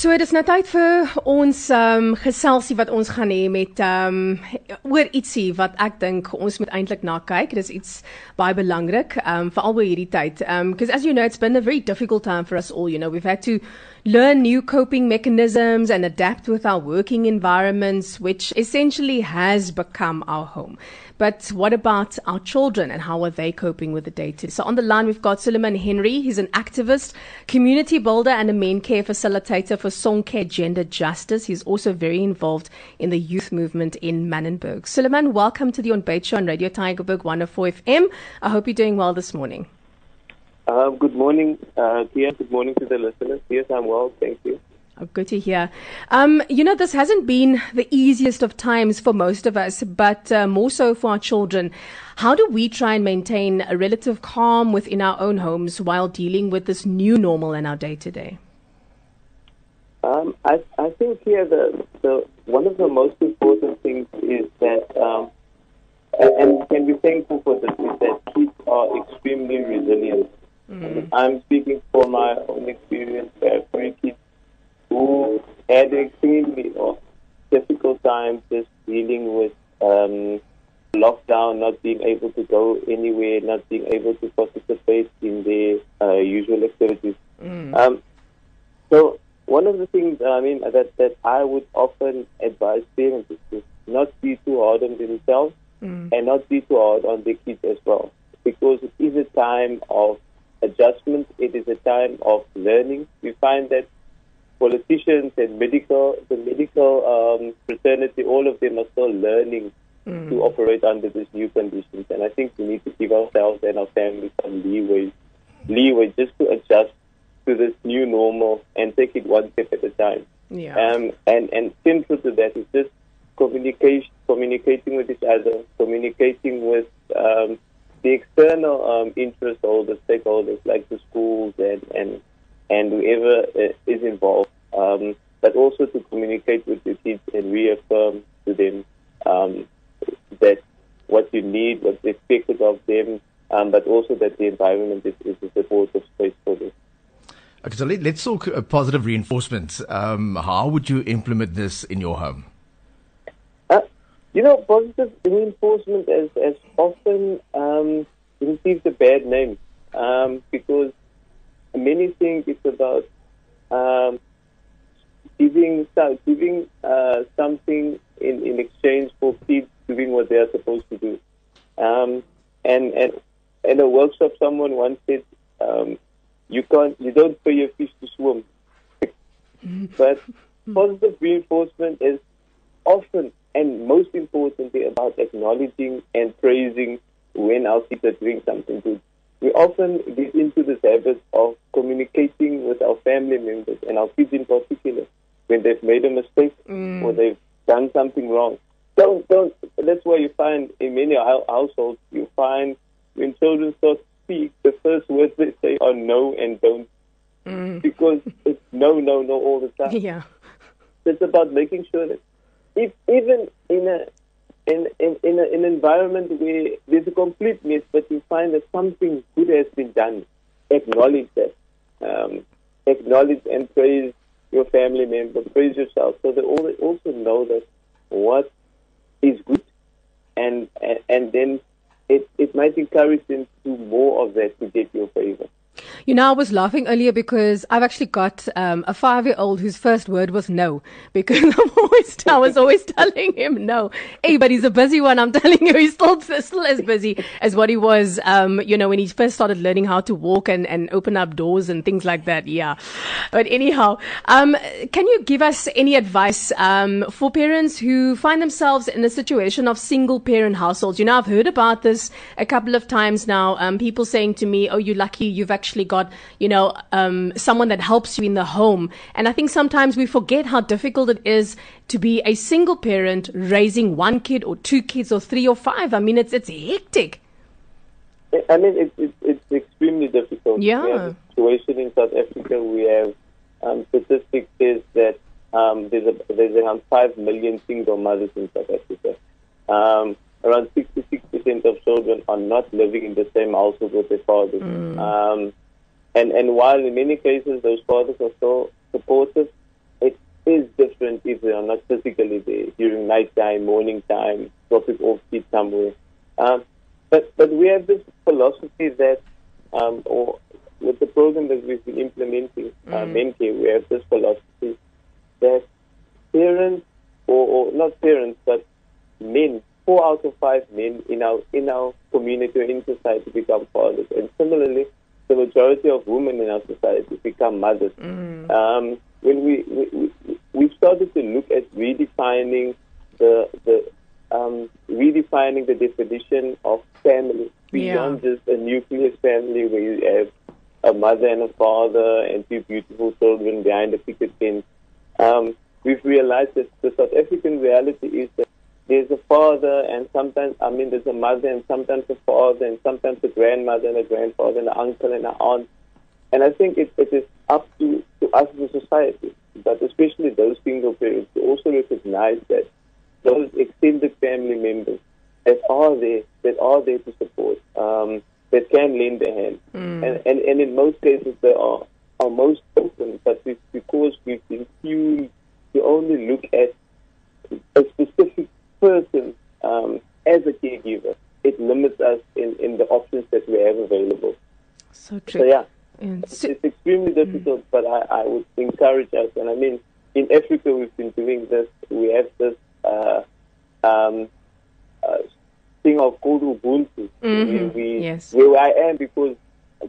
So dit is nou tyd vir ons ehm um, geselsie wat ons gaan hê met ehm um, oor ietsie wat ek dink ons moet eintlik na kyk. Dis iets baie belangrik ehm um, veral oor hierdie tyd. Ehm um, because as you know it's been a very difficult time for us all, you know. We've had to learn new coping mechanisms and adapt with our working environments which essentially has become our home. But what about our children and how are they coping with the day to? So on the line, we've got Suleiman Henry. He's an activist, community builder, and a main care facilitator for Sonke Gender Justice. He's also very involved in the youth movement in Manenberg. Suleiman, welcome to the On Bait Show on Radio Tygerberg 104 FM. I hope you're doing well this morning. Uh, good morning, uh, Tia. Good morning to the listeners. Yes, I'm well. Thank you. Oh, good to hear. Um, you know, this hasn't been the easiest of times for most of us, but uh, more so for our children. How do we try and maintain a relative calm within our own homes while dealing with this new normal in our day to day? Um, I, I think here the, the one of the most important things is that, um, and, and can be thankful for this, is that kids are extremely resilient. Mm. I'm speaking from my own experience. I have three kids who had extremely difficult times just dealing with um, lockdown, not being able to go anywhere, not being able to participate in their uh, usual activities. Mm. Um, so one of the things I mean that that I would often advise parents is to not be too hard on themselves mm. and not be too hard on their kids as well, because it is a time of adjustment. It is a time of learning. We find that politicians and medical, the medical um, fraternity, all of them are still learning mm. to operate under these new conditions. And I think we need to give ourselves and our families some leeway, leeway just to adjust to this new normal and take it one step at a time. Yeah. Um, and and central to that is just communication, communicating with each other, communicating with um, the external um, interest holders, stakeholders like the schools and and and whoever uh, is involved, um, but also to communicate with the kids and reaffirm to them um, that what you need, what's expected of them, um, but also that the environment is, is a supportive space for them. Okay, so let, us talk uh, positive reinforcement. Um, how would you implement this in your home? Uh, you know, positive reinforcement has, has often um, received a bad name um, because many think it's about um, giving giving uh, something in, in exchange for kids doing what they are supposed to do. Um, and and in a workshop, someone once said, um, "You can't, you don't pay your fish to swim." but positive reinforcement is often and most importantly about acknowledging and praising when our kids are doing something good we often get into this habit of communicating with our family members and our kids in particular when they've made a mistake mm. or they've done something wrong. Don't, don't. That's why you find in many households, you find when children start speak, the first words they say are no and don't. Mm. Because it's no, no, no all the time. Yeah. It's about making sure that if even in a in, in, in, a, in an environment where there's a complete mess, but you find that something good has been done, acknowledge that. Um, acknowledge and praise your family member, praise yourself, so they also know that what is good, and and, and then it, it might encourage them to do more of that to get your favor. You know, I was laughing earlier because I've actually got um, a five-year-old whose first word was no. Because I'm always, I was always telling him no. Hey, but he's a busy one. I'm telling you, he's still still as busy as what he was. Um, you know, when he first started learning how to walk and, and open up doors and things like that. Yeah. But anyhow, um, can you give us any advice um, for parents who find themselves in a situation of single-parent households? You know, I've heard about this a couple of times now. Um, people saying to me, "Oh, you're lucky. You've actually." Actually got, you know, um, someone that helps you in the home. And I think sometimes we forget how difficult it is to be a single parent raising one kid or two kids or three or five. I mean, it's it's hectic. I mean, it's it's, it's extremely difficult. Yeah. We have situation in South Africa. We have um, statistics says that um, there's a, there's around five million single mothers in South Africa. Um, around 66% of children are not living in the same household with their fathers. Mm. Um, and, and while in many cases those fathers are so supportive, it is different if they are not physically there during night time, morning time, dropping off kids somewhere. Um, but but we have this philosophy that, um, or with the program that we've been implementing, uh, MenCare, we have this philosophy that parents, or, or not parents, but men, four out of five men in our in our community or in society become fathers, and similarly, the majority of women in our society become mothers. Um, when we, we, we started to look at redefining the the um, redefining the definition of family beyond just a nuclear family where you have a mother and a father and two beautiful children behind a picket fence. Um, we've realized that the South African reality is that there's a father and sometimes, I mean, there's a mother and sometimes a father and sometimes a grandmother and a grandfather and an uncle and an aunt. And I think it, it is up to, to us as a society, but especially those single parents, to also recognize that those extended family members that are there, that are there to support, um, that can lend a hand. And, and, and in most cases, they are, are most open, but it's because we've been tuned to only look at a specific person um, as a caregiver, it limits us in, in the options that we have available. So true. So yeah, And so- it's extremely difficult, but I, I would encourage us. And I mean, in Africa, we've been doing this. We have this uh, um, uh, thing of called Ubuntu, where Mhm. we, Yes. where I am because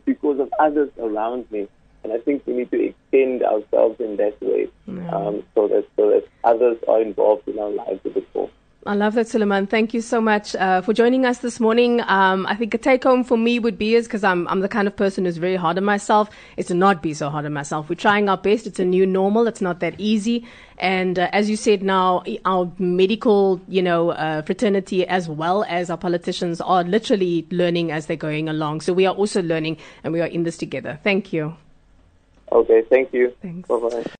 because of others around me. And I think we need to extend ourselves in that way, um, so that so that others are involved in our lives a bit more. I love that, Suleiman. Thank you so much uh, for joining us this morning. Um, I think a take home for me would be is because I'm I'm the kind of person who's very hard on myself. Is to not be so hard on myself. We're trying our best. It's a new normal. It's not that easy. And uh, as you said, now our medical, you know, uh, fraternity as well as our politicians are literally learning as they're going along. So we are also learning, and we are in this together. Thank you. Okay, thank you. Thanks. Bye bye.